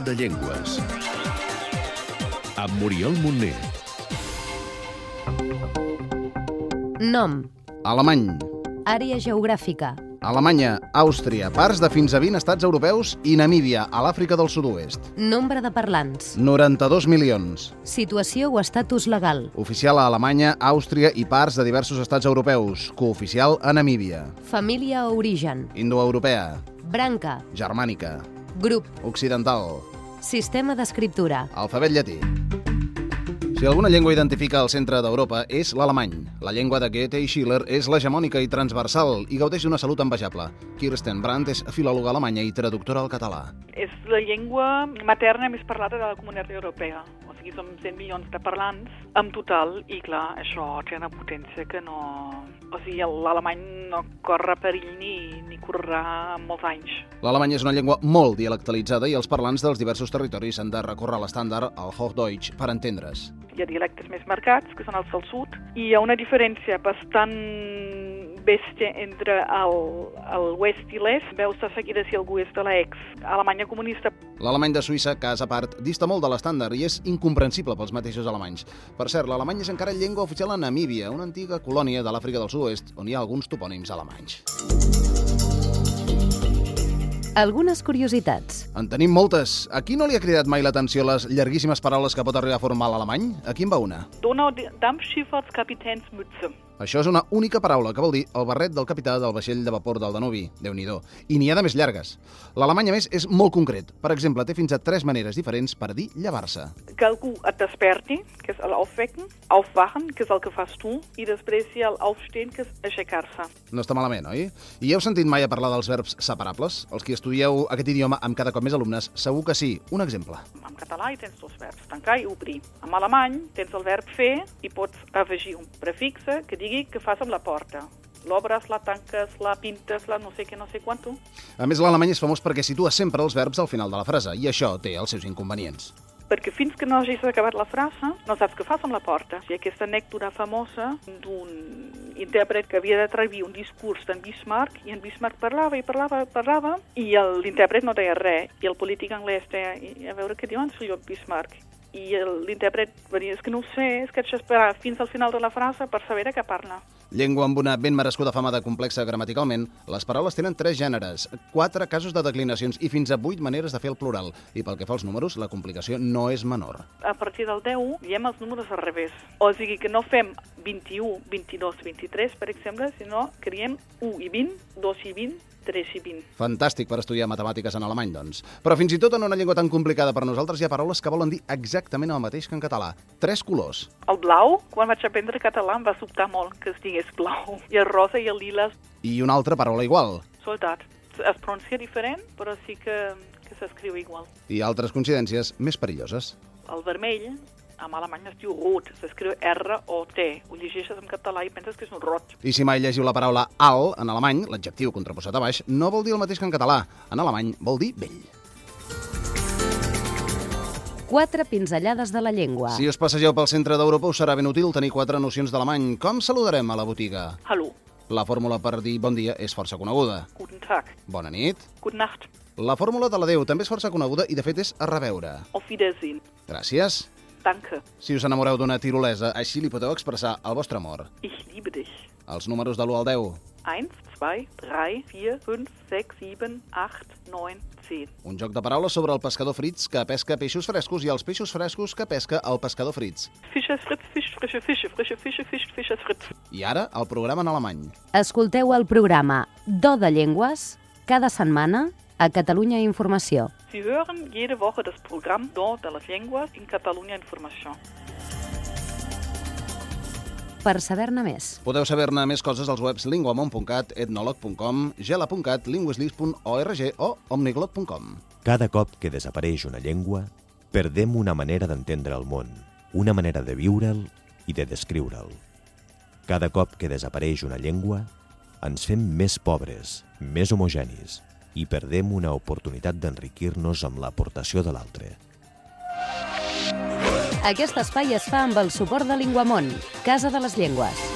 Tot de Llengües. Amb Muriel Montner. Nom, Alemany, àrea geogràfica, Alemanya, Àustria, parts de fins a 20 estats europeus i Namíbia, a l'Àfrica del Sud-oest. nombre de parlants, 92 milions. situació o estatus legal, Oficial a Alemanya, Àustria i parts de diversos estats europeus. Cooficial a Namíbia. família o origen, Indoeuropea, branca, germànica, grup, occidental, sistema d'escriptura, alfabet llatí. Si alguna llengua identifica el centre d'Europa és l'alemany. La llengua de Goethe i Schiller és l'hegemònica i transversal i gaudeix d'una salut envejable. Kirsten Brandt és filòloga alemanya i traductora al català. És la llengua materna més parlada de la comunitat europea. Sigui, som 100 milions de parlants en total i, clar, això té una potència que no... O sigui, l'alemany no corre perill ni, ni correrà molts anys. L'alemany és una llengua molt dialectalitzada i els parlants dels diversos territoris han de recórrer a l'estàndard, al Hochdeutsch, per entendre's. Hi ha dialectes més marcats, que són els del sud, i hi ha una diferència bastant bèstia entre el, el oest i l'est. Veus de seguida si algú és de l'ex Alemanya comunista. L'alemany de Suïssa, cas a part, dista molt de l'estàndard i és incomprensible pels mateixos alemanys. Per cert, l'alemany és encara llengua oficial a Namíbia, una antiga colònia de l'Àfrica del Sud-oest, on hi ha alguns topònims alemanys. algunes curiositats, En tenim moltes. A qui no li ha cridat mai l'atenció les llarguíssimes paraules que pot arribar a formar l'alemany? Aquí en va una. Donau-Dampfschifffahrtskapitänsmütze. Això és una única paraula que vol dir el barret del capità del vaixell de vapor del Danubi. déu nhi I n'hi ha de més llargues. L'alemany, a més, és molt concret. Per exemple, té fins a tres maneres diferents per dir llevar-se. que algú et desperti, que és l'aufwecken, aufwachen, que és el que fas tu, i després hi ha l'aufstehen, que és aixecar-se. No està malament, oi? I heu sentit mai a parlar dels verbs separables? Els que estudieu aquest idioma amb cada cop més alumnes, segur que sí. Un exemple. En català hi tens dos verbs, tancar i obrir. En alemany tens el verb fer i pots afegir un prefixe que digui que fas amb la porta. L'obres, la tanques, la pintes, la no sé què, no sé quanto. A més, l'alemany és famós perquè situa sempre els verbs al final de la frase, i això té els seus inconvenients. Perquè fins que no hagis acabat la frase, no saps què fas amb la porta. I aquesta anècdota famosa d'un intèrpret que havia de traduir un discurs d'en Bismarck, i en Bismarck parlava i parlava i parlava, i el- l'intèrpret no deia res, i el polític anglès deia, "I a veure què diu en senyor Bismarck. I el- l'intèrpret va dir, és que no ho sé, és que haig d'esperar fins al final de la frase per saber de què parla. Llengua amb una ben merescuda fama de complexa gramaticalment, les paraules tenen tres gèneres, quatre casos de declinacions i fins a vuit maneres de fer el plural. I pel que fa als números, la complicació no és menor. A partir del 10 diem els números al revés. O sigui que no fem 21, 22, 23, per exemple, sinó que diem 1 i 20, 2 i 20, 3 i 20. Fantàstic per estudiar matemàtiques en alemany, doncs. Però fins i tot en una llengua tan complicada per nosaltres hi ha paraules que volen dir exactament el mateix que en català. Tres colors. El blau, quan vaig aprendre català, em va sobtar molt que es digués blau. I el rosa i el lila, I una altra paraula igual. soldat. Es pronuncia diferent, però sí que, que s'escriu igual. I altres coincidències més perilloses. El vermell, en alemany es diu rot, s'escriu R-O-T. Ho llegeixes en català i penses que és un rot. I si mai llegiu la paraula al en alemany, l'adjectiu contraposat a baix, no vol dir el mateix que en català. En alemany vol dir vell. quatre pinzellades de la llengua, Si us passegeu pel centre d'Europa us serà ben útil tenir quatre nocions d'alemany. Com saludarem a la botiga? Hallo, La fórmula per dir bon dia és força coneguda. guten Tag, Bona nit. gute Nacht, La fórmula de l'adeu també és força coneguda i de fet és a reveure. auf Wiedersehen, Gràcies. Danke, Si us enamoreu d'una tirolesa, així li podeu expressar el vostre amor. ich liebe dich. Els números de l'1 al 10. 1, 2, 3, 4, 5, 6, 7, 8, 9, 10. Un joc de paraules sobre el pescador Fritz que pesca peixos frescos i els peixos frescos que pesca el pescador Fritz. Fischers Fritz, Fisch, frische Fische, frische Fische, Fisch, Fischers Fritz. I ara, el programa en alemany. escolteu el programa Do de Llengües cada setmana a Catalunya Informació. Sie hören jede Woche das Programm Do de las Lenguas in Catalunya Information. Per saber-ne més, Podeu saber-ne més coses als webs linguamont.cat, etnolog.com, gela.cat, linguislis.org o omniglot.com. Cada cop que desapareix una llengua, perdem una manera d'entendre el món, una manera de viure'l i de descriure'l. Cada cop que desapareix una llengua, ens fem més pobres, més homogenis i perdem una oportunitat d'enriquir-nos amb l'aportació de l'altre. aquest espai es fa amb el suport de Linguamont, Casa de les Llengües.